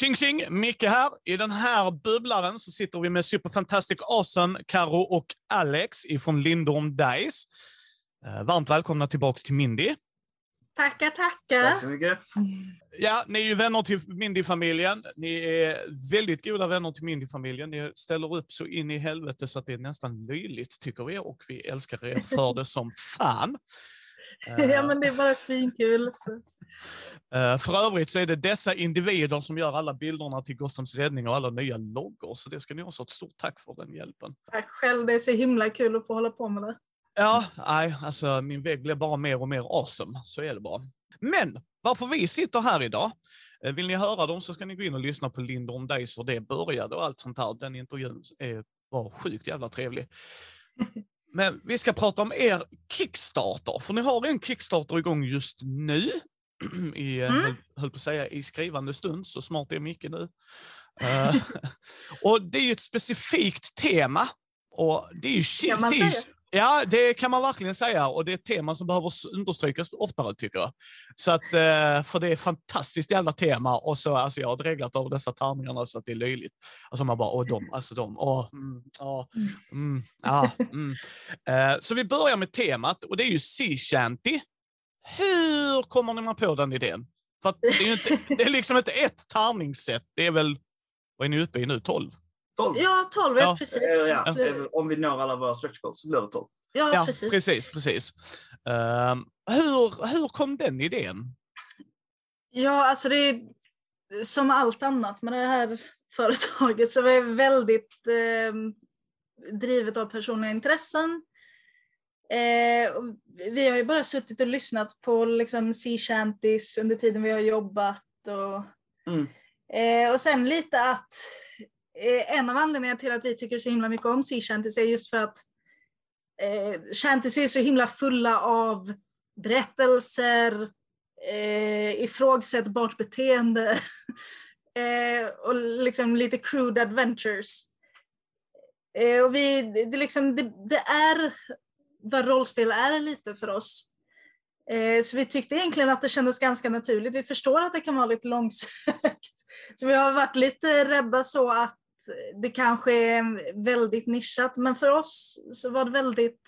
Tjing tjing! Micke här. I den här bubblaren så sitter vi med Superfantastic Awesome, Karo och Alex ifrån Lindorm Dice. Eh, varmt välkomna tillbaks till Mindy. Tackar, tackar. Tack så mycket. Ja, ni är ju vänner till Mindy-familjen. Ni är väldigt goda vänner till Mindy-familjen. Ni ställer upp så in i helvete så att det är nästan löjligt, tycker vi. Och vi älskar er för det som fan. Ja, men det är bara svinkul. Så. Uh, för övrigt så är det dessa individer som gör alla bilderna till Gothams räddning och alla nya loggor, så det ska ni också ha ett stort tack för den hjälpen. Tack själv, det är så himla kul att få hålla på med det. Ja, nej, alltså min vägg blir bara mer och mer awesome, så är det bara. Men varför vi sitter här idag, eh, vill ni höra dem så ska ni gå in och lyssna på Lindorm Days och det började och allt sånt här. Den intervjun är, var sjukt jävla trevlig. Men vi ska prata om er Kickstarter, för ni har en Kickstarter igång just nu. I, mm. höll, höll på att säga i skrivande stund, så smart är Micke nu. uh, och det är ju ett specifikt tema. Och det är ju Ja, det kan man verkligen säga och det är ett tema som behöver understrykas oftare tycker jag. Så att, eh, för det är ett fantastiskt jävla tema och så, alltså jag har dreglat av dessa tärningarna så att det är löjligt. Alltså man bara, åh de, alltså de, åh, mm, åh, mm, ja, mm. Eh, så vi börjar med temat och det är ju Sea Shanty. Hur kommer man på den idén? För det är ju inte, det är liksom inte ett tärningssätt, det är väl, vad är ni uppe i nu, 12? 12? Ja, 12, ja. precis. Ja, om vi når alla våra stretch goals så blir det 12. Ja, ja precis. precis, precis. Uh, hur, hur kom den idén? Ja, alltså det är som allt annat med det här företaget så vi är väldigt eh, drivet av personliga intressen. Eh, vi har ju bara suttit och lyssnat på liksom sea shanties under tiden vi har jobbat och, mm. eh, och sen lite att Eh, en av anledningarna till att vi tycker så himla mycket om sea shanties är just för att eh, shanties är så himla fulla av berättelser, eh, ifrågasättbart beteende eh, och liksom lite crude adventures. Eh, och vi, det, liksom, det, det, är vad rollspel är lite för oss. Eh, så vi tyckte egentligen att det kändes ganska naturligt. Vi förstår att det kan vara lite långsökt. Så vi har varit lite rädda så att det kanske är väldigt nischat, men för oss så var det väldigt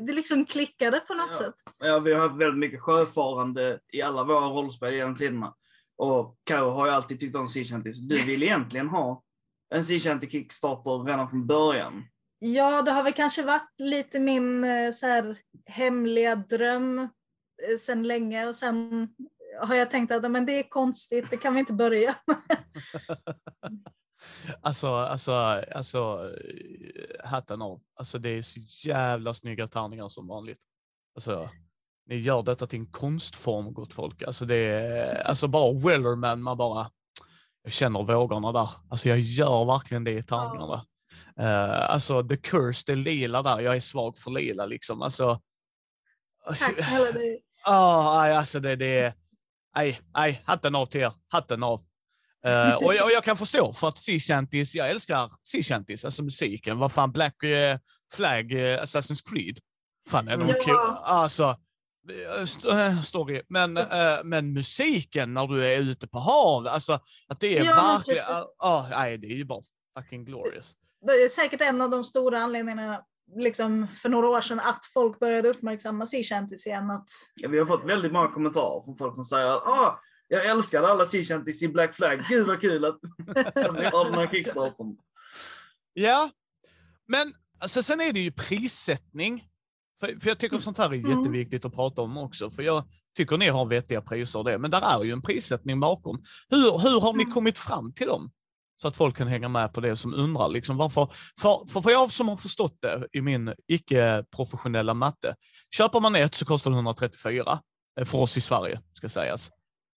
det liksom klickade på något ja. sätt. Ja, vi har haft väldigt mycket sjöfarande i alla våra rollspel genom tiderna. Och Karo har ju alltid tyckt om Sea Shanties. Du vill egentligen ha en Sea Shanty Kickstarter redan från början. Ja, det har väl kanske varit lite min eh, så här, hemliga dröm eh, sedan länge och sen har jag tänkt att men det är konstigt, det kan vi inte börja med. alltså, alltså, alltså, hatten av. Alltså det är så jävla snygga tärningar som vanligt. Alltså, ni gör detta till en konstform, gott folk. Alltså det är, alltså bara Wellerman, man bara, jag känner vågorna där. Alltså jag gör verkligen det i tärningarna. Ja. Uh, alltså the curse, det lila där, jag är svag för lila liksom. Alltså, Tack snälla dig. Ja, alltså det, det är, nej, nej, hatten av till er. Hatten av. Uh, och, jag, och, jag, kan förstå, för att Sea Shanties, jag älskar Sea Shanties, alltså musiken. Vad fan, Black uh, Flag, uh, Assassin's Creed. Fan, är de ja. cool? Alltså, story. Men, men musiken när du är ute på hav, alltså att det är ja, verkligen, uh, nej, det är ju bara fucking glorious. Det är säkert en av de stora anledningarna liksom för några år sedan att folk började uppmärksamma Sea Shanties igen. Att... Ja, vi har fått väldigt många kommentarer från folk som säger att ah, jag älskade alla Sea Shanties i Black Flag. Gud vad kul att ni har den här kickstarten. Ja, men alltså, sen är det ju prissättning. För, för jag tycker sånt här är mm. jätteviktigt att prata om också. För jag tycker ni har vettiga priser och det, men där är ju en prissättning bakom. Hur, hur har ni mm. kommit fram till dem? Så att folk kan hänga med på det som undrar. Liksom, varför, för, för, för jag som har förstått det i min icke-professionella matte, köper man ett så kostar det 134 eh, för oss i Sverige, ska sägas.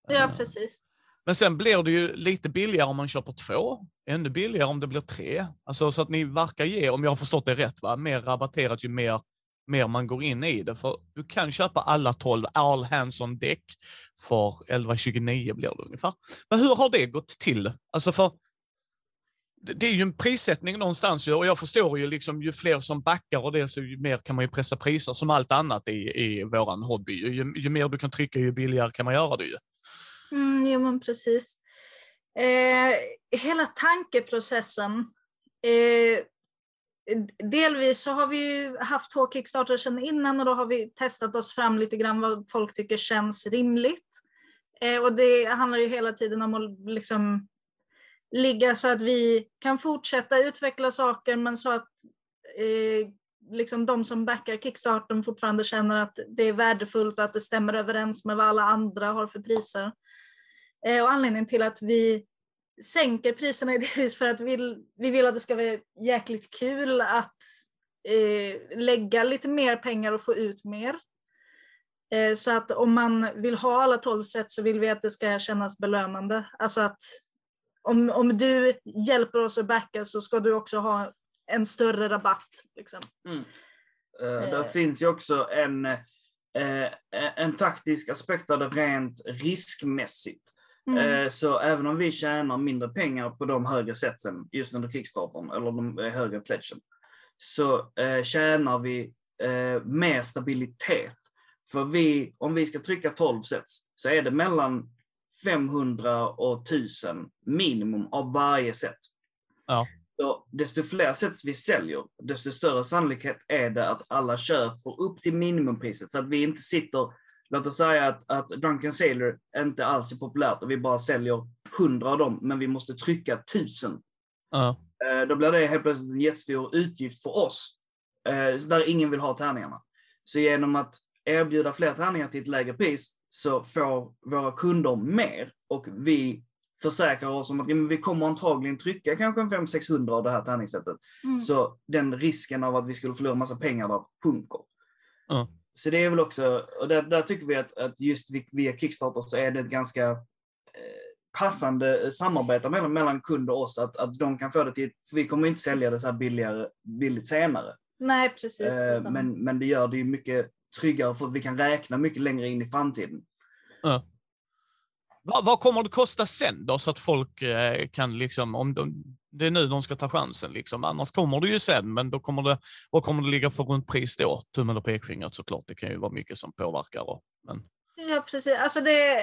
Ja, eh, precis. Men sen blir det ju lite billigare om man köper två, ännu billigare om det blir tre. Alltså så att ni verkar ge, om jag har förstått det rätt, va? mer rabatterat ju mer, mer man går in i det. För du kan köpa alla 12 all hands on deck för 1129 blir det ungefär. Men hur har det gått till? Alltså för det är ju en prissättning någonstans och jag förstår ju liksom ju fler som backar och det så ju mer kan man ju pressa priser som allt annat i, i våran hobby. Ju, ju mer du kan trycka ju billigare kan man göra det ju. Mm, ja men precis. Eh, hela tankeprocessen. Eh, delvis så har vi ju haft två Kickstarter sedan innan och då har vi testat oss fram lite grann vad folk tycker känns rimligt. Eh, och det handlar ju hela tiden om att liksom ligga så att vi kan fortsätta utveckla saker men så att eh, liksom de som backar Kickstarten fortfarande känner att det är värdefullt och att det stämmer överens med vad alla andra har för priser. Eh, och anledningen till att vi sänker priserna är delvis för att vi, vi vill att det ska vara jäkligt kul att eh, lägga lite mer pengar och få ut mer. Eh, så att om man vill ha alla 12 set så vill vi att det ska kännas belönande. Alltså att om, om du hjälper oss att backa så ska du också ha en större rabatt. Liksom. Mm. Uh, där finns ju också en, uh, en taktisk aspekt av det rent riskmässigt. Mm. Uh, så även om vi tjänar mindre pengar på de högre setsen just under Kickstartern, eller de högre pledgen, så tjänar vi mer stabilitet. För vi, om vi ska trycka 12 sets, så är det mellan 500 och 1000 minimum av varje set. Ja. Så desto fler set vi säljer, desto större sannolikhet är det att alla köper upp till minimumpriset. Så att vi inte sitter, låt oss säga att, att Drunken Sailor inte alls är populärt och vi bara säljer 100 av dem, men vi måste trycka 1000. Ja. Eh, då blir det helt plötsligt en jättestor utgift för oss. Eh, där ingen vill ha tärningarna. Så genom att erbjuda fler tärningar till ett lägre pris så får våra kunder mer och vi försäkrar oss om att vi kommer antagligen trycka kanske en 500-600 av det här tärningssättet. Mm. Så den risken av att vi skulle förlora massa pengar där sjunker. Mm. Så det är väl också, och där, där tycker vi att, att, just via Kickstarter så är det ett ganska eh, passande samarbete mellan, mellan kund och oss, att, att de kan få det till, för vi kommer inte sälja det så här billigare, billigt senare. Nej, precis. Eh, men, men det gör det ju mycket tryggare för att vi kan räkna mycket längre in i framtiden. Ja. Vad, vad kommer det kosta sen då, så att folk eh, kan liksom, om de, det är nu de ska ta chansen liksom. Annars kommer det ju sen, men då kommer det, vad kommer det ligga för runt pris då? Tummen och pekfingret såklart, det kan ju vara mycket som påverkar. Och, men... Ja, precis. Alltså det,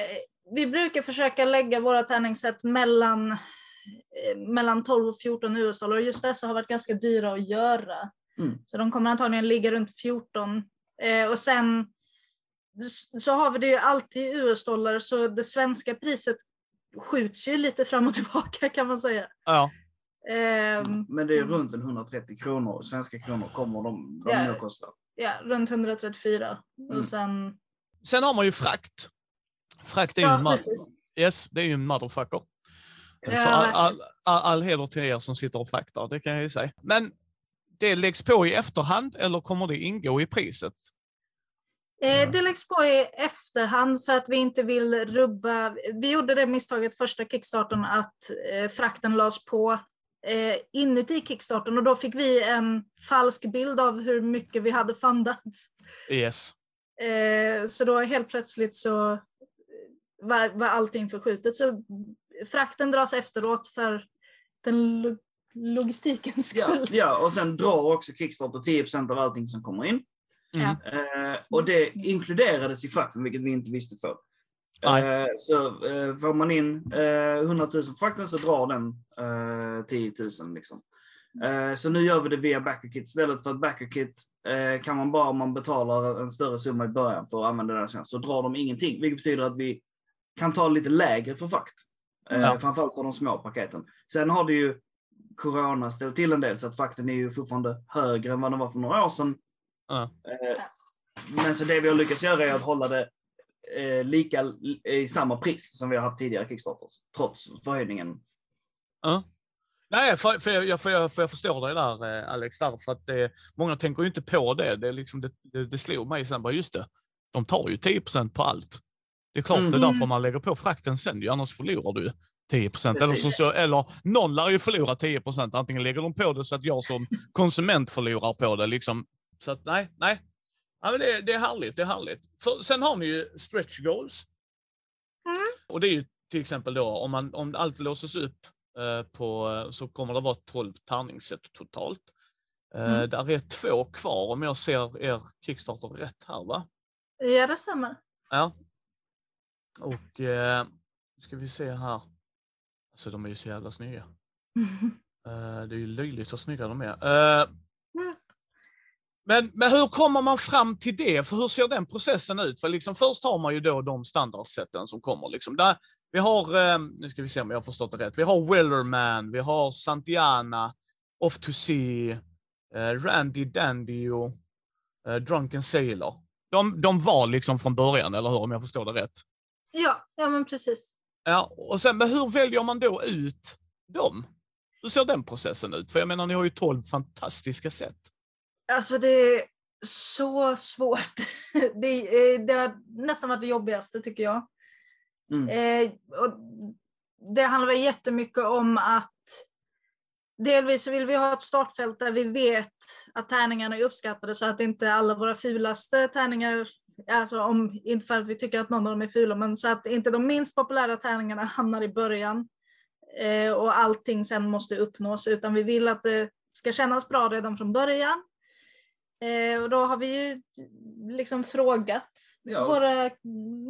vi brukar försöka lägga våra tärningssätt mellan, eh, mellan 12 och 14 US-dollar. Just dessa har varit ganska dyra att göra. Mm. Så de kommer antagligen ligga runt 14. Eh, och sen så har vi det ju alltid i US-dollar så det svenska priset skjuts ju lite fram och tillbaka kan man säga. Ja. Um, Men det är runt en 130 kronor, svenska kronor kommer de, de ja, kosta. Ja, runt 134. Mm. Och sen... sen har man ju frakt. Frakt är ja, ju en mother... yes, det är ju en motherfucker. Ja, så all, all, all, all heder till er som sitter och fraktar, det kan jag ju säga. Men det läggs på i efterhand eller kommer det ingå i priset? Eh, det läggs på i efterhand för att vi inte vill rubba. Vi gjorde det misstaget första kickstarten att eh, frakten lades på eh, inuti kickstarten och då fick vi en falsk bild av hur mycket vi hade fundat. Yes. Så då helt plötsligt så var, var allting förskjutet. Så frakten dras efteråt för den logistikens skull. Ja, ja, och sen drar också Kickstarter 10% av allting som kommer in. Mm. Eh, och det inkluderades i frakten, vilket vi inte visste för. Eh, så eh, får man in eh, 100 000 på frakten så drar den eh, 10 000. Liksom. Eh, så nu gör vi det via Backerkit istället för att Backerkit eh, kan man bara om man betalar en större summa i början för att använda den tjänst så drar de ingenting, vilket betyder att vi kan ta lite lägre för frakt. Eh, ja. Framförallt för de små paketen. Sen har det ju Corona ställt till en del så att frakten är ju fortfarande högre än vad den var för några år sedan. Ja. Eh, men så det vi har lyckats göra är att hålla det eh, lika i samma pris som vi har haft tidigare Kickstarters, trots förhöjningen. Ja. Nej, för, för, jag, för, jag, för jag förstår dig där eh, Alex, där, för att det, många tänker ju inte på det. Det, liksom, det, det, det slog mig sen, bara just det, de tar ju 10% på allt. Det är klart mm. det är därför mm. man lägger på frakten sen, annars förlorar du 10 Eller, så, eller någon lär ju förlora 10% Antingen lägger de på det så att jag som konsument förlorar på det. Liksom. Så att nej, nej. Ja, men det, det är härligt, det är härligt. För, sen har ni ju stretch goals. Mm. Och det är ju till exempel då om, man, om allt låses upp eh, på, så kommer det vara 12 tärningssätt totalt. Eh, mm. Där är två kvar om jag ser er Kickstarter rätt här va? Ja, det stämmer. Ja. Och eh, ska vi se här. Alltså de är ju så jävla snygga. Eh, det är ju löjligt så snygga de är. Eh, Mm. men, men hur kommer man fram till det? För hur ser den processen ut? För liksom först har man ju då de standardsätten som kommer. Liksom. Där, vi har, eh, nu ska vi se om jag har förstått det rätt, vi har Wellerman, vi har Santiana, Off to Sea, Randy eh, Drunken Sailor. De, de var liksom från början, eller hur? Om jag förstår det rätt. ja, ja, men precis. Ja, och sen, men hur väljer man då ut dem? Hur ser den processen ut? För jag menar, ni har ju 12 fantastiska sätt. Alltså det är så svårt. Det, är- det har nästan varit det jobbigaste tycker jag. Mm. Eh, och det handlar väl jättemycket om att delvis vill vi ha ett startfält där vi vet att tärningarna är uppskattade så att inte alla våra fulaste tärningar, alltså om, inte för att vi tycker att någon av dem är fula, men så att inte de minst populära tärningarna hamnar i början eh, och allting sen måste uppnås, utan vi vill att det ska kännas bra redan från början. Eh, och då har vi ju liksom frågat Ja. våra,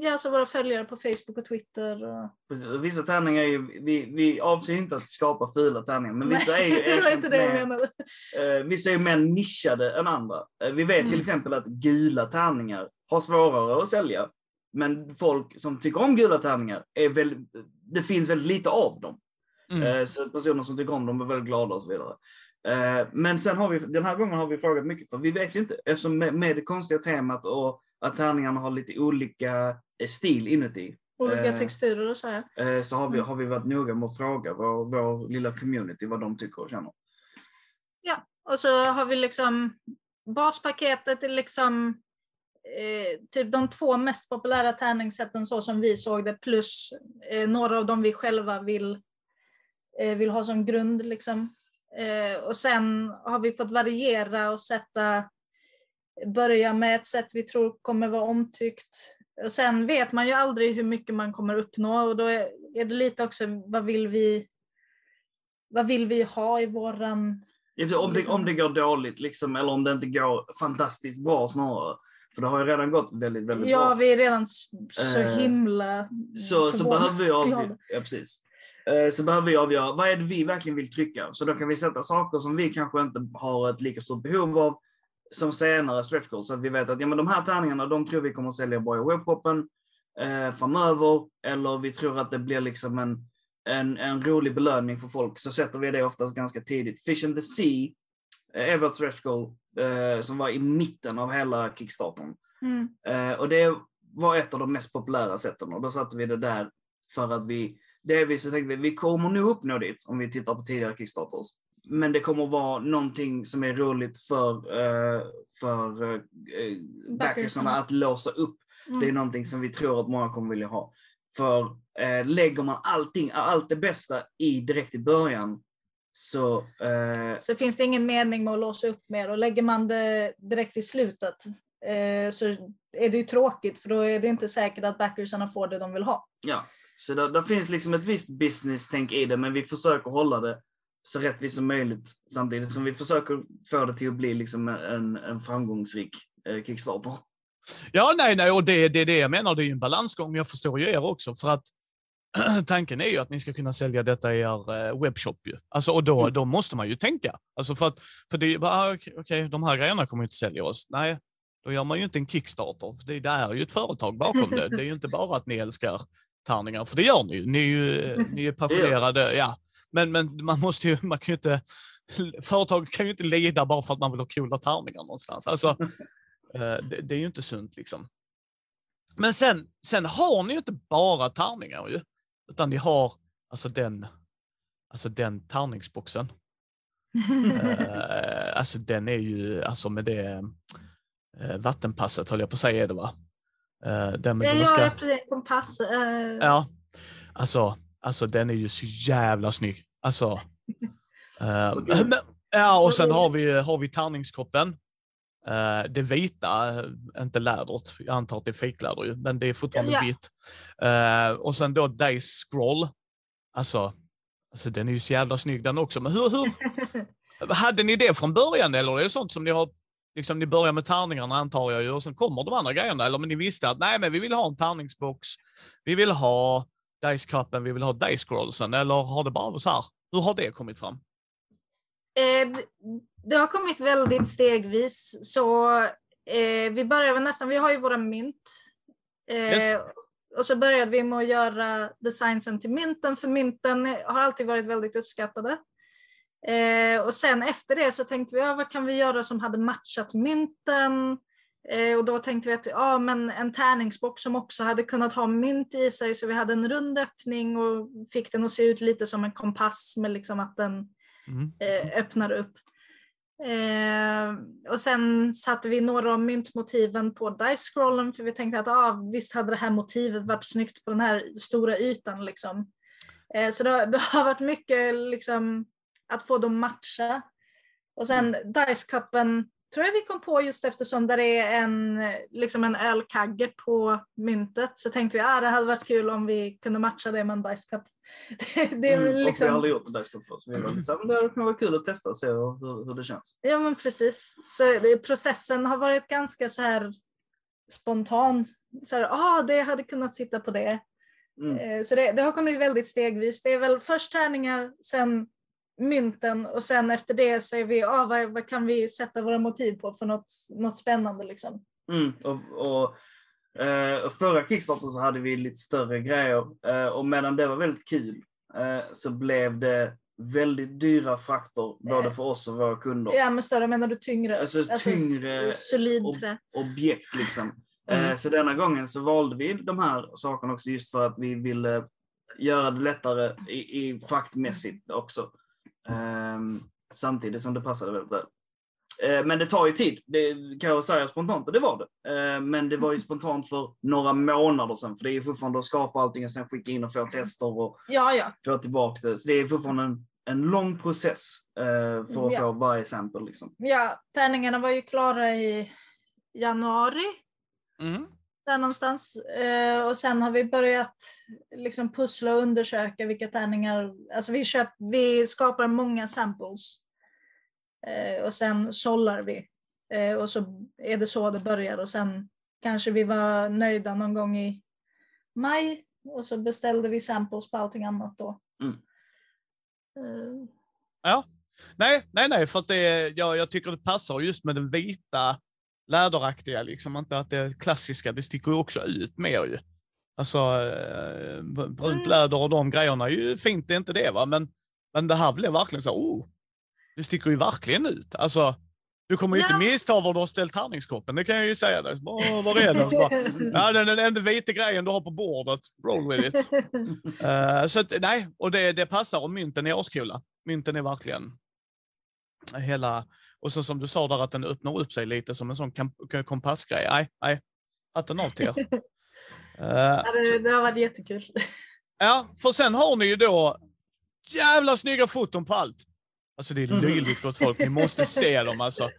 ja, alltså våra följare på Facebook och Twitter. Och... Precis. Vissa tärningar är ju, vi, vi avser inte att skapa fula tärningar, men vissa är ju det var erkänt inte det jag mer- menade. Eh, vissa är mer nischade än andra. Eh, vi vet till Mm. exempel att gula tärningar har svårare att sälja. Men folk som tycker om gula tärningar, är väl, det finns väldigt lite av dem. Mm. Eh, så personer som tycker om dem är väldigt glada och så vidare. Eh, men sen har vi, den här gången har vi frågat mycket, för vi vet ju inte, eftersom med, med det konstiga temat och att tärningarna har lite olika eh, stil inuti, Olika Eh, texturer och så här. eh, så har vi, Mm. har vi varit noga med att fråga vår, vår lilla community vad de tycker och känner. Och så har vi liksom baspaketet är liksom eh, typ de två mest populära tärningssätten så som vi såg det plus eh, några av dem vi själva vill, eh, vill ha som grund. Liksom. Eh, och sen har vi fått variera och sätta, börja med ett sätt vi tror kommer vara omtyckt. Och sen vet man ju aldrig hur mycket man kommer uppnå och då är, är det lite också vad vill vi vad vill vi ha i våran Om det, om det går dåligt, liksom, eller om det inte går fantastiskt bra snarare. För det har ju redan gått väldigt, väldigt Ja, bra. vi är redan så Eh, himla Så, så förvånade. behöver vi avgöra, ja, precis. Eh, Så behöver vi avgöra, vad är det vi verkligen vill trycka? Så då kan vi sätta saker som vi kanske inte har ett lika stort behov av som senare stretch goals. Så att vi vet att ja, men de här tärningarna, de tror vi kommer att sälja bra i webbshoppen eh, framöver. Eller vi tror att det blir liksom en, en, en rolig belöning för folk. Så sätter vi det oftast ganska tidigt. Fish and the Sea eh, stretch goal eh, som var i mitten av hela kickstarten. Mm. Eh, och det var ett av de mest populära sätten och då satte vi det där för att vi, delvis så tänkte vi, vi kommer nog uppnå dit om vi tittar på tidigare Kickstarters. Men det kommer vara någonting som är roligt för, eh, för eh, backersarna att låsa upp. Mm. Det är någonting som vi tror att många kommer vilja ha. För eh, lägger man allting, allt det bästa i direkt i början så eh, Så finns det ingen mening med att låsa upp mer och lägger man det direkt i slutet eh, så är det ju tråkigt för då är det inte säkert att backersarna får det de vill ha. Ja, så där, där finns liksom ett visst business-tänk i det, men vi försöker hålla det så rättvist som möjligt samtidigt som vi försöker få det till att bli liksom en, en framgångsrik eh, Kickstarter. Ja, nej, nej, och det, det är det jag menar. Det är ju en balansgång, jag förstår ju er också. För att tanken är ju att ni ska kunna sälja detta i er eh, webbshop. Ju. Alltså, och då, Mm. då måste man ju tänka. Alltså för att, för det är bara, ah, okej, okej, de här grejerna kommer inte sälja oss. Nej, då gör man ju inte en Kickstarter. Det, det är ju ett företag bakom det. Det är ju inte bara att ni älskar tärningar, för det gör ni ju. Ni är ju eh, ni är passionerade. Ja. Men, men man måste ju, man kan ju inte, företag kan ju inte lida bara för att man vill ha coola tärningar någonstans. Alltså, eh, det, det är ju inte sunt liksom. Men sen, sen har ni ju inte bara tärningar ju, utan ni har alltså den, alltså den tärningsboxen. Eh, alltså den är ju, alltså med det eh, vattenpasset höll jag på att säga är det va? Eh, den med Ja, du ska- jag är kompass. Eh, Ja, alltså, alltså den är ju så jävla snygg. Alltså, eh, men, ja, och sen har vi, har vi tärningskoppen. Eh, det vita, eh, inte lädret, jag antar att det är fejkläder ju, men det är fortfarande Ja. vitt. Eh, och sen då Dice Scroll. Alltså, alltså, den är ju så jävla snygg den också. Men hur, hur hade ni det från början eller är det sånt som ni har, liksom ni börjar med tärningarna antar jag ju och sen kommer de andra grejerna eller men ni visste att nej men vi vill ha en tärningsbox, vi vill ha Dice Cupen, vi vill ha Dice Scrollsen, eller har det bara varit så här? Hur har det kommit fram? Eh, det har kommit väldigt stegvis. Så eh, vi började nästan, vi har ju våra mynt. Eh, Yes. Och så började vi med att göra designsen till mynten, för mynten har alltid varit väldigt uppskattade. Eh, och sen efter det så tänkte vi, ja, vad kan vi göra som hade matchat mynten? Eh, och då tänkte vi att ja, men en tärningsbox som också hade kunnat ha mynt i sig, så vi hade en rund öppning och fick den att se ut lite som en kompass med liksom att den Mm. eh, öppnar upp. Eh, och sen satte vi några av myntmotiven på dice-scrollen för vi tänkte att ah, visst hade det här motivet varit snyggt på den här stora ytan. Liksom. Eh, så det, det har varit mycket liksom, att få dem matcha. Och sen dice-cupen tror jag vi kom på just eftersom där är en, liksom en ölkagge på myntet så tänkte vi att ah, det hade varit kul om vi kunde matcha det med en dice-cup. Det, det är Mm, och vi har liksom... aldrig gjort Dice Cup förr, så vi var det kan vara kul att testa och se hur, hur det känns. Ja men precis. Så det, processen har varit ganska så här spontan. Så här, ah, det hade kunnat sitta på det. Mm. Eh, Så det, det har kommit väldigt stegvis. Det är väl först tärningar, sen mynten och sen efter det så är vi, ah, vad, vad kan vi sätta våra motiv på för något, något spännande liksom. Mm, och, och, eh, förra Kickstarter så hade vi lite större grejer eh, och medan det var väldigt kul eh, så blev det väldigt dyra frakter både för oss och våra kunder. Ja men större menar du tyngre? Alltså tyngre solid trä. objekt liksom. Mm. Eh, så denna gången så valde vi de här sakerna också just för att vi ville göra det lättare i, i fraktmässigt också. Ehm, samtidigt som det passade väldigt väl. Eh, men det tar ju tid, det kan jag säga spontant, och det var det. Eh, men det var ju spontant för några månader sedan, för det är ju fortfarande att skapa allting och sen skicka in och få tester och Ja ja. få tillbaka det. Så det är fortfarande en, en lång process eh, för att Ja. få varje sample. Liksom. Ja, tärningarna var ju klara i januari. Mm. där någonstans. Och sen har vi börjat liksom pussla och undersöka vilka tärningar, alltså vi, köp, vi skapar många samples. Eh, och sen sållar vi. Eh, och så är det så det börjar och sen kanske vi var nöjda någon gång i maj och så beställde vi samples på allting annat då. Mm. Eh, Ja. Nej, nej, nej, för att det, jag, jag tycker det passar just med den vita läderaktiga, liksom inte att det klassiska, det sticker ju också ut mer ju. Alltså brunt Mm. läder och de grejerna är ju fint, det är inte det va, men, men det här blev verkligen så, oh, det sticker ju verkligen ut. Alltså, du kommer ju Ja. inte missta var du har ställt tärningskoppen, det kan jag ju säga dig. Var är den? Bara, Ja, den, den enda vita grejen du har på bordet, roll with it. Eh, så att, nej, och det, det passar och mynten är ascoola. Mynten är verkligen hela, och så som du sa där att den öppnar upp sig lite som en sån kompassgrej. Nej, nej, hatten av till er. Ja, det, det har varit jättekul. ja, för sen har ni ju då jävla snygga foton på allt. Alltså det är Mhm. löjligt gott folk, ni måste se dem alltså.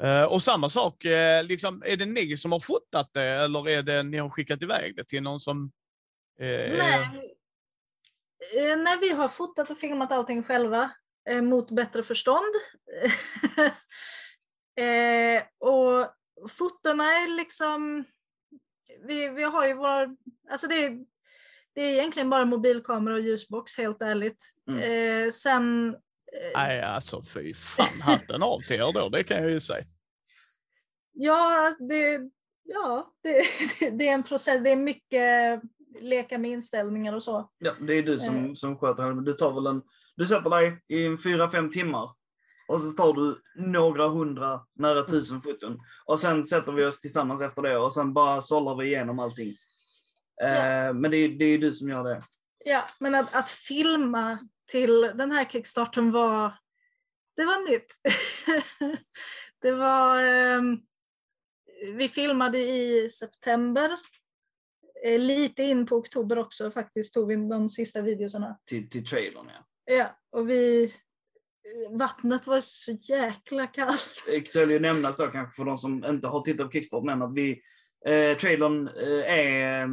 Eh, och samma sak, eh, liksom, är det ni som har fotat det eller är det ni har skickat iväg det till någon som... eh, Nej. Eh, Nej, vi har fotat och filmat allting själva eh, mot bättre förstånd. eh, och fotona är liksom, vi, vi har ju våra, alltså det är, det är egentligen bara mobilkamera och ljusbox helt ärligt. Mm. Sen, Nej, alltså fy fan, hatten av till er då, det kan jag ju säga. ja, det, ja det, det är en process, det är mycket leka med inställningar och så. Ja, det är du som, Eh. som sköter henne. men Du tar väl en, du sätter dig i fyra, fem timmar och så tar du några hundra, nära tusen foton. Och sen sätter vi oss tillsammans efter det och sen bara sållar vi igenom allting. Eh, Men det är, det är du som gör det. Ja, men att, att filma till den här kickstarten var, det var nytt. det var, ehm, vi filmade i september, eh, lite in på oktober också faktiskt tog vi de sista videorna. Till, till trailern ja. Ja, och vi, eh, vattnet var så jäkla kallt. Det kan ju nämnas då kanske för de som inte har tittat på Kickstarter än att vi, eh, trailern eh, är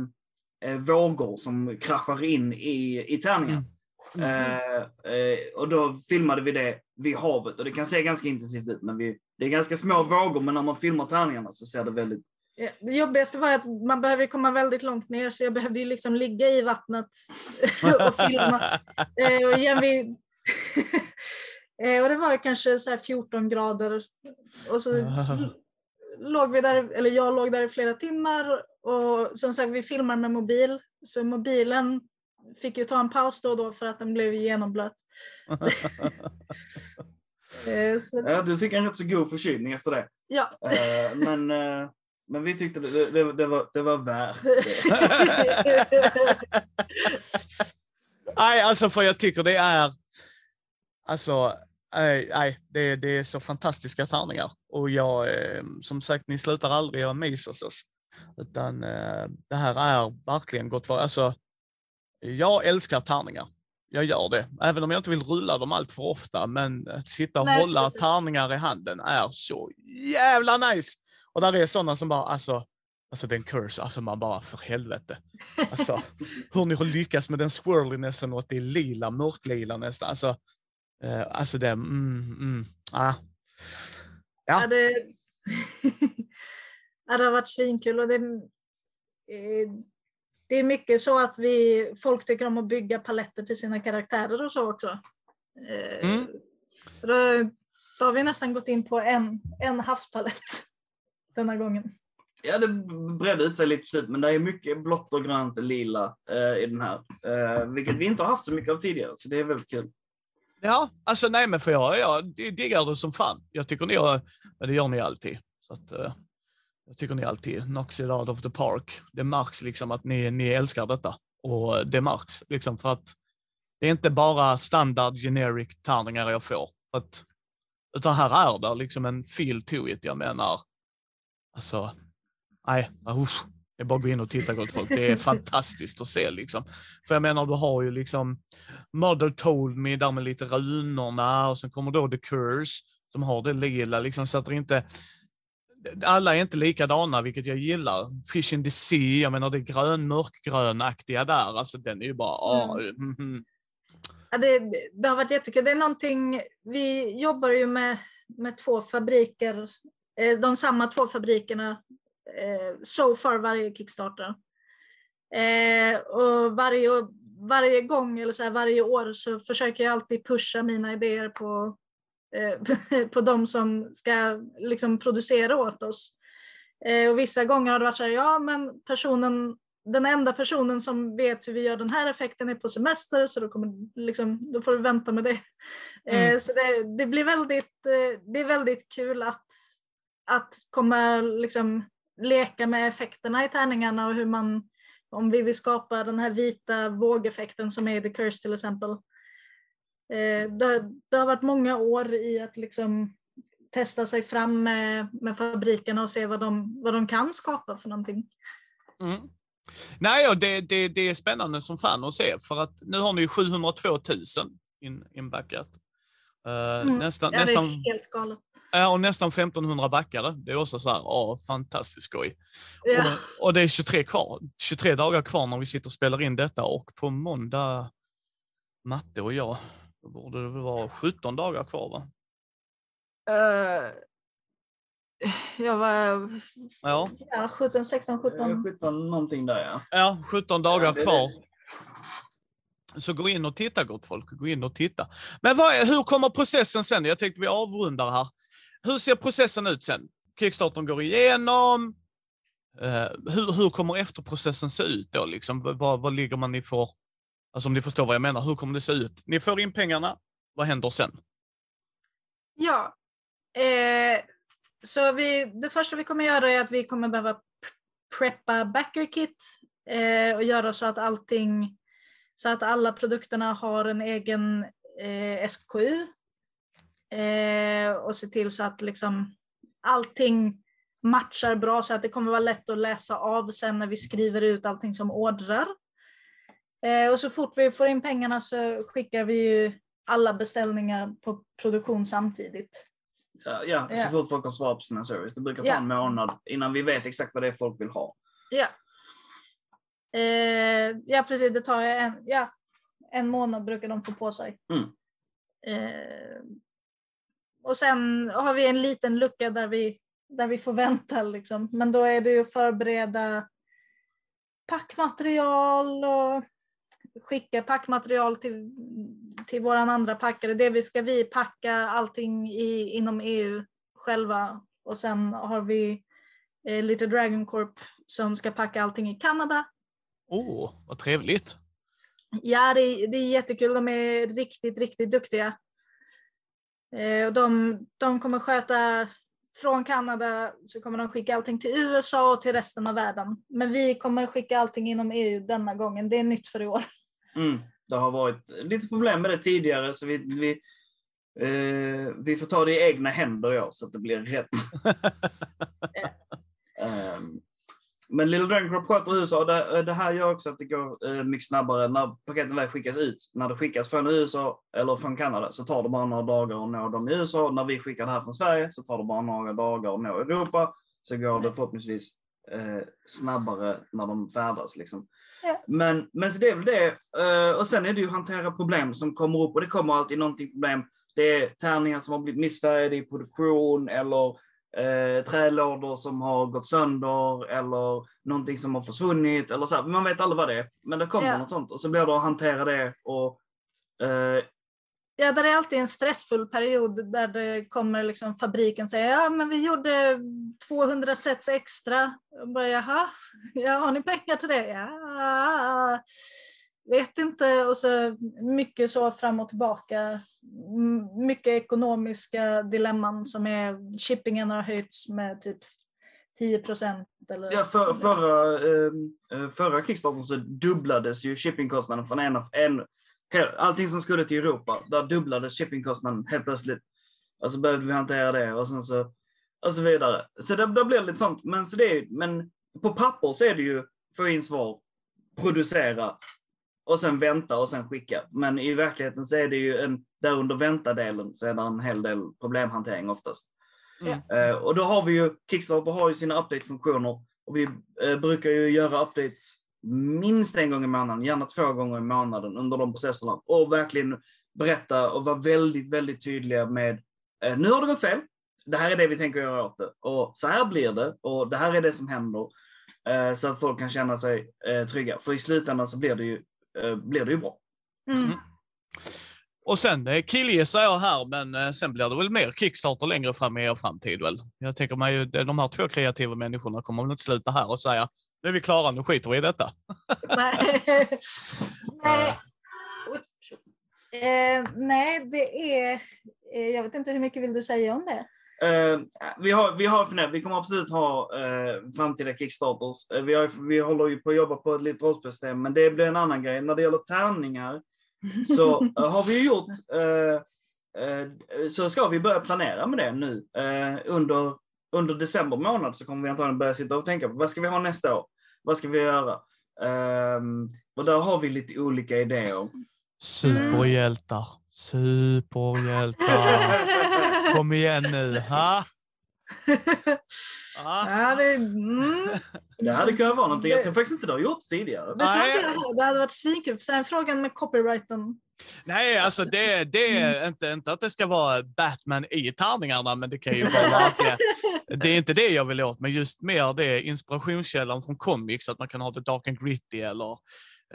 eh, vågor som kraschar in i, i tärningen. Mm. Eh, eh, och då filmade vi det vid havet och det kan se ganska intensivt ut men vi, det är ganska små vågor men när man filmar tärningarna så ser det väldigt Det jobbigaste var att man behöver komma väldigt långt ner så jag behövde ju liksom ligga i vattnet och filma. Eh, och, igen, vi... eh, och det var kanske så här 14 grader. Och så, så låg vi där, eller jag låg där i flera timmar och som sagt vi filmar med mobil. Så mobilen fick ju ta en paus då och då för att den blev genomblöt. Eh, så, Ja, du fick en rätt så god förkylning efter det. ja. Eh, men, eh, men vi tyckte det, det, det, var, det var värt det. Nej, alltså för jag tycker det är, alltså, nej, nej det, det är så fantastiska tärningar. Och jag, som sagt, ni slutar aldrig att amaze oss. Utan det här är verkligen gott för, alltså, jag älskar tärningar. Jag gör det, även om jag inte vill rulla dem allt för ofta. Men att sitta och Nej, hålla precis. tärningar i handen är så jävla nice. Och där är sådana som bara, alltså, alltså den curse, alltså man bara för helvete. Alltså, hur ni har lyckats med den swirlinessen och att det är lila, mörklila nästan. Alltså, eh, alltså det, mm, mm, ah. Ja. Ja, det, ja, det har varit svinkul och det, eh, det är mycket så att vi, folk tycker om att bygga paletter till sina karaktärer och så också. Eh, Mm. Då, då har vi nästan gått in på en, en havspalett denna gången. Ja, det bredde ut sig lite på slutet, men det är mycket blått och grönt och lila eh, i den här. Eh, vilket vi inte har haft så mycket av tidigare, så det är väldigt kul. Ja, alltså nej men för jag, jag diggar det som fan. Jag tycker ni har, men det gör ni alltid. Så att, eh, jag tycker ni alltid knocks it out of the park. Det märks liksom att ni, ni älskar detta. Och det märks liksom för att det är inte bara standard generic tärningar jag får. För att, utan här är det liksom en feel to it. Jag menar, alltså, nej, usch. Det är bara att gå in och titta gott folk. Det är fantastiskt att se liksom. För jag menar, du har ju liksom Mother told me där med lite runorna och sen kommer då The Curse som har det lila liksom så att det inte alla är inte likadana, vilket jag gillar. Fish in the Sea, jag menar det grön, mörkgrönaktiga där, alltså den är ju bara, ah, mm, mm. Ja, det, det har varit jättekul. Det är någonting, vi jobbar ju med, med två fabriker, eh, de samma två fabrikerna eh, so far varje Kickstarter. Eh, och varje, varje gång, eller så här, varje år, så försöker jag alltid pusha mina idéer på, på de som ska liksom producera åt oss. Eh, och vissa gånger har det varit så här, ja men personen den enda personen som vet hur vi gör den här effekten är på semester så då, kommer, liksom, då får du vänta med det. Mm. Eh, så det, det blir väldigt, eh, det är väldigt kul att, att komma liksom leka med effekterna i tärningarna och hur man, om vi vill skapa den här vita vågeffekten som är i The Curse till exempel. Eh, det, det har varit många år i att liksom testa sig fram med, med fabrikerna och se vad de, vad de kan skapa för någonting. Mm. Nej, ja, det, det, det är spännande som fan att se för att nu har ni ju 702 000 in, inbackat. Uh, Mm. Nästan, Ja, det nästan, är helt galet. ja, och nästan 1500 backare. Det är också så här, ja, fantastiskt skoj. Ja. Och, och det är 23 kvar, 23 dagar kvar när vi sitter och spelar in detta och på måndag, Matte och jag, då borde det väl vara 17 dagar kvar va? Eh, jag var Ja, ja, 17, 16, 17. 17 någonting där ja. ja 17 dagar Ja, det kvar. Så gå in och titta gott folk, gå in och titta. Men vad är, hur kommer processen sen? Jag tänkte vi avrundar här. Hur ser processen ut sen? Kickstartern går igenom. Eh, hur, hur kommer efterprocessen se ut då? Liksom? Vad, vad, vad ligger man i för... Alltså om ni förstår vad jag menar, hur kommer det se ut? Ni får in pengarna, vad händer sen? Ja. Eh, så vi, det första vi kommer göra är att vi kommer behöva preppa backer kit eh, och göra så att allting, så att alla produkterna har en egen eh, SKU. Eh, och se till så att liksom allting matchar bra så att det kommer vara lätt att läsa av sen när vi skriver ut allting som ordrar. Eh, och så fort vi får in pengarna så skickar vi ju alla beställningar på produktion samtidigt. Ja, ja, så fort folk har svarat på sina service. Det brukar ta Ja. en månad innan vi vet exakt vad det är folk vill ha. Ja. Eh, ja, precis. Det tar en, ja, en månad brukar de få på sig. Mm. Eh, och sen har vi en liten lucka där vi där vi får vänta liksom. Men då är det ju att förbereda packmaterial och skicka packmaterial till, till våran andra packare. Det vi ska vi packa allting i, inom EU själva och sen har vi eh, lite Dragon Corp som ska packa allting i Kanada. Åh, oh, vad trevligt. Ja, det, det är jättekul. De är riktigt, riktigt duktiga. Eh, och de, de kommer sköta från Kanada så kommer de skicka allting till USA och till resten av världen. Men vi kommer skicka allting inom EU denna gången. Det är nytt för i år. Mm, det har varit lite problem med det tidigare så vi, vi, eh, vi får ta det i egna händer ja, så att det blir rätt. um, men Little Crop sköter USA. Det, det här gör också att det går eh, mycket snabbare när paketen väl skickas ut. När det skickas från USA eller från Kanada så tar det bara några dagar att nå dem i USA. När vi skickar det här från Sverige så tar det bara några dagar att nå Europa. Så går det förhoppningsvis eh, snabbare när de färdas. Liksom. Ja. Men, men så det är väl det. Eh, och sen är det ju att hantera problem som kommer upp och det kommer alltid någonting problem. Det är tärningar som har blivit missfärgade i produktion eller eh, trälådor som har gått sönder eller någonting som har försvunnit. Eller så Man vet aldrig vad det är. Men det kommer Ja. något sånt och så blir det att hantera det. Och, eh, Ja, där är alltid en stressfull period där det kommer liksom fabriken säger ja men vi gjorde 200 sets extra. Och bara, Jaha, ja, har ni pengar till det? Ja, vet inte. Och så mycket så fram och tillbaka. Mycket ekonomiska dilemman som är shippingen har höjts med typ 10 procent. Eller... ja, för, förra, eh, eh, förra Kickstarten så dubblades ju shippingkostnaden från en, en Allting som skulle till Europa, där dubblades shippingkostnaden helt plötsligt. Och så behövde vi hantera det och sen så och så vidare. Så det, det blir lite sånt. Men, så det är, men på papper så är det ju få in svar, producera och sen vänta och sen skicka. Men i verkligheten så är det ju en, där under vänta-delen så är det en hel del problemhantering oftast. Mm. Eh, och då har vi ju, Kickstarter har ju sina update-funktioner och vi eh, brukar ju göra updates minst en gång i månaden, gärna två gånger i månaden under de processerna och verkligen berätta och vara väldigt, väldigt tydliga med eh, nu har det gått fel. Det här är det vi tänker göra åt det och så här blir det och det här är det som händer. Eh, så att folk kan känna sig eh, trygga. För i slutändan så blir det ju, blir det ju bra. Mm. Mm. Och sen killgissar jag här, men sen blir det väl mer Kickstarter längre fram i er framtid väl? Jag tänker mig ju, de de här två kreativa människorna kommer väl inte sluta här och säga nu är vi klara, nu skiter vi i detta. Nej. nej. Eh, nej, det är... Eh, jag vet inte hur mycket vill du säga om det? Eh, vi, har, vi har vi kommer absolut ha eh, framtida Kickstarters. Eh, vi, har, vi håller ju på att jobba på ett litet rollspelssystem, men det blir en annan grej. När det gäller tärningar så eh, har vi ju gjort, eh, eh, så ska vi börja planera med det nu. Eh, under, under december månad så kommer vi antagligen börja sitta och tänka på vad ska vi ha nästa år? Vad ska vi göra? Ehm, och där har vi lite olika idéer. Superhjältar, superhjältar. Kom igen nu, ha? ha? Ja, det, mm, Det hade kunnat vara någonting, jag tror faktiskt inte det har gjorts tidigare. det, tror inte jag det hade varit svinkul. Sen frågan med copyrighten. Nej, alltså det, det är inte, inte att det ska vara Batman i tärningarna, men det kan ju vara verkligen. Det är inte det jag vill åt, men just mer det inspirationskällan från comics, att man kan ha The Dark and Gritty eller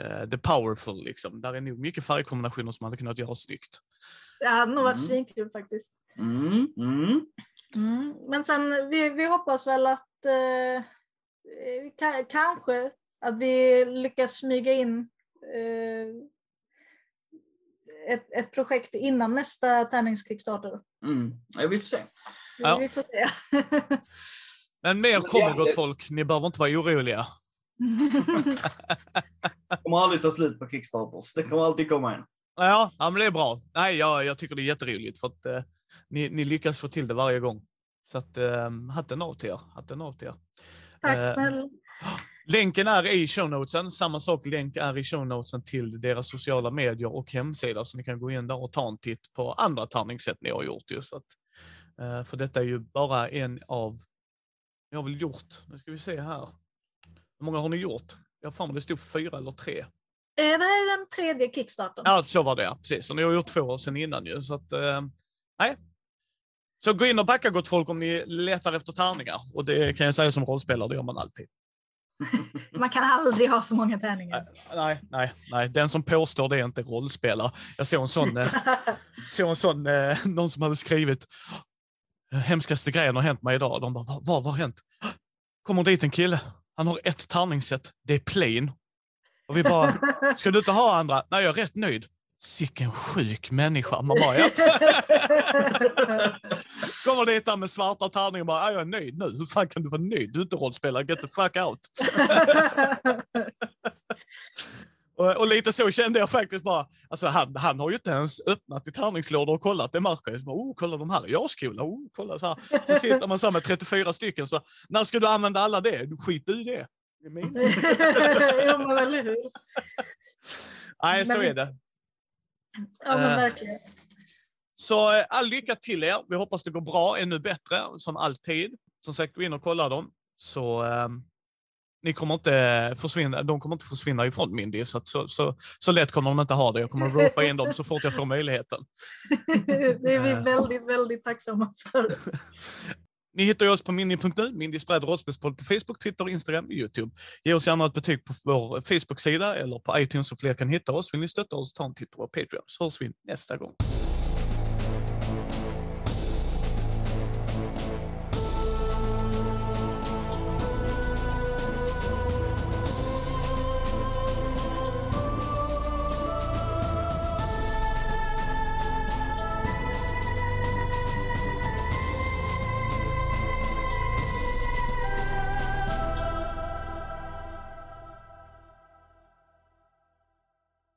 eh, The Powerful. Liksom. Där är nog mycket färgkombinationer som man hade kunnat göra snyggt. Det hade nog varit Mm. svinkul faktiskt. Mm, mm. Mm. Men sen, vi, vi hoppas väl att eh, ka- kanske att vi lyckas smyga in eh, ett, ett projekt innan nästa tärningskickstarter. Mm. Ja, vi får se. Ja. vi får se. Men mer kommer gott folk, ni behöver inte vara oroliga. Det kommer aldrig ta slut på Kickstarters. Det kommer alltid komma en. Ja, ja men det är bra. Nej, jag, jag tycker det är jätteroligt för att eh, ni, ni lyckas få till det varje gång. Så att eh, hatten av till er. Hatten av till er. Tack Eh, snälla. Länken är i shownotesen. Samma sak, länk är i shownotesen till deras sociala medier och hemsida. Så ni kan gå in där och ta en titt på andra tärningssätt ni har gjort. Ju, så att, eh, för detta är ju bara en av, jag har väl gjort, nu ska vi se här. Hur många har ni gjort? Jag har det stod fyra eller tre. Eh, Det är den tredje kickstarten. Ja, så var det ja. Precis. Så ni har gjort två sen innan ju. Så att, eh, nej. Så gå in och backa gott folk om ni letar efter tärningar. Och det kan jag säga som rollspelare, det gör man alltid. Man kan aldrig ha för många tärningar. Nej, nej, nej. Den som påstår det är inte rollspelare. Jag såg en sån, eh, såg en sån eh, någon som hade skrivit hemskaste grejen har hänt mig idag. De bara, vad, vad har hänt? Kommer dit en kille, han har ett tärningssätt, det är plain. Och vi bara, ska du inte ha andra? Nej, jag är rätt nöjd. Sicken sjuk människa. Man bara, ja. Kommer dit där med svarta tärningar och bara, ja, jag är nöjd nu. Hur fan kan du vara nöjd? Du är inte rollspelare, get the fuck out. och, och lite så kände jag faktiskt bara, alltså han, han har ju inte ens öppnat i tärningslådor och kollat, det jag. Bara, oh, kolla de här är ascoola, oh, kolla så här. Så sitter man så med 34 stycken, så när ska du använda alla det? Du skit i det. det är min. jo, men eller hur? Nej, så är det. Ja, men Eh. verkligen. Så eh, all lycka till er. Vi hoppas det går bra, ännu bättre, som alltid. Som sagt, gå in och kolla dem. Så eh, ni kommer inte försvinna, de kommer inte försvinna ifrån Mindy, så, så, så, så lätt kommer de inte ha det. Jag kommer ropa in dem så fort jag får möjligheten. Det är vi Eh. väldigt, väldigt tacksamma för. Ni hittar ju oss på mindy.nu, Mindy Spread och rollspelspodd på Facebook, Twitter, Instagram och Youtube. Ge oss gärna ett betyg på vår Facebook-sida eller på iTunes så fler kan hitta oss. Vill ni stötta oss, ta en titt på vår Patreon så hörs vi nästa gång.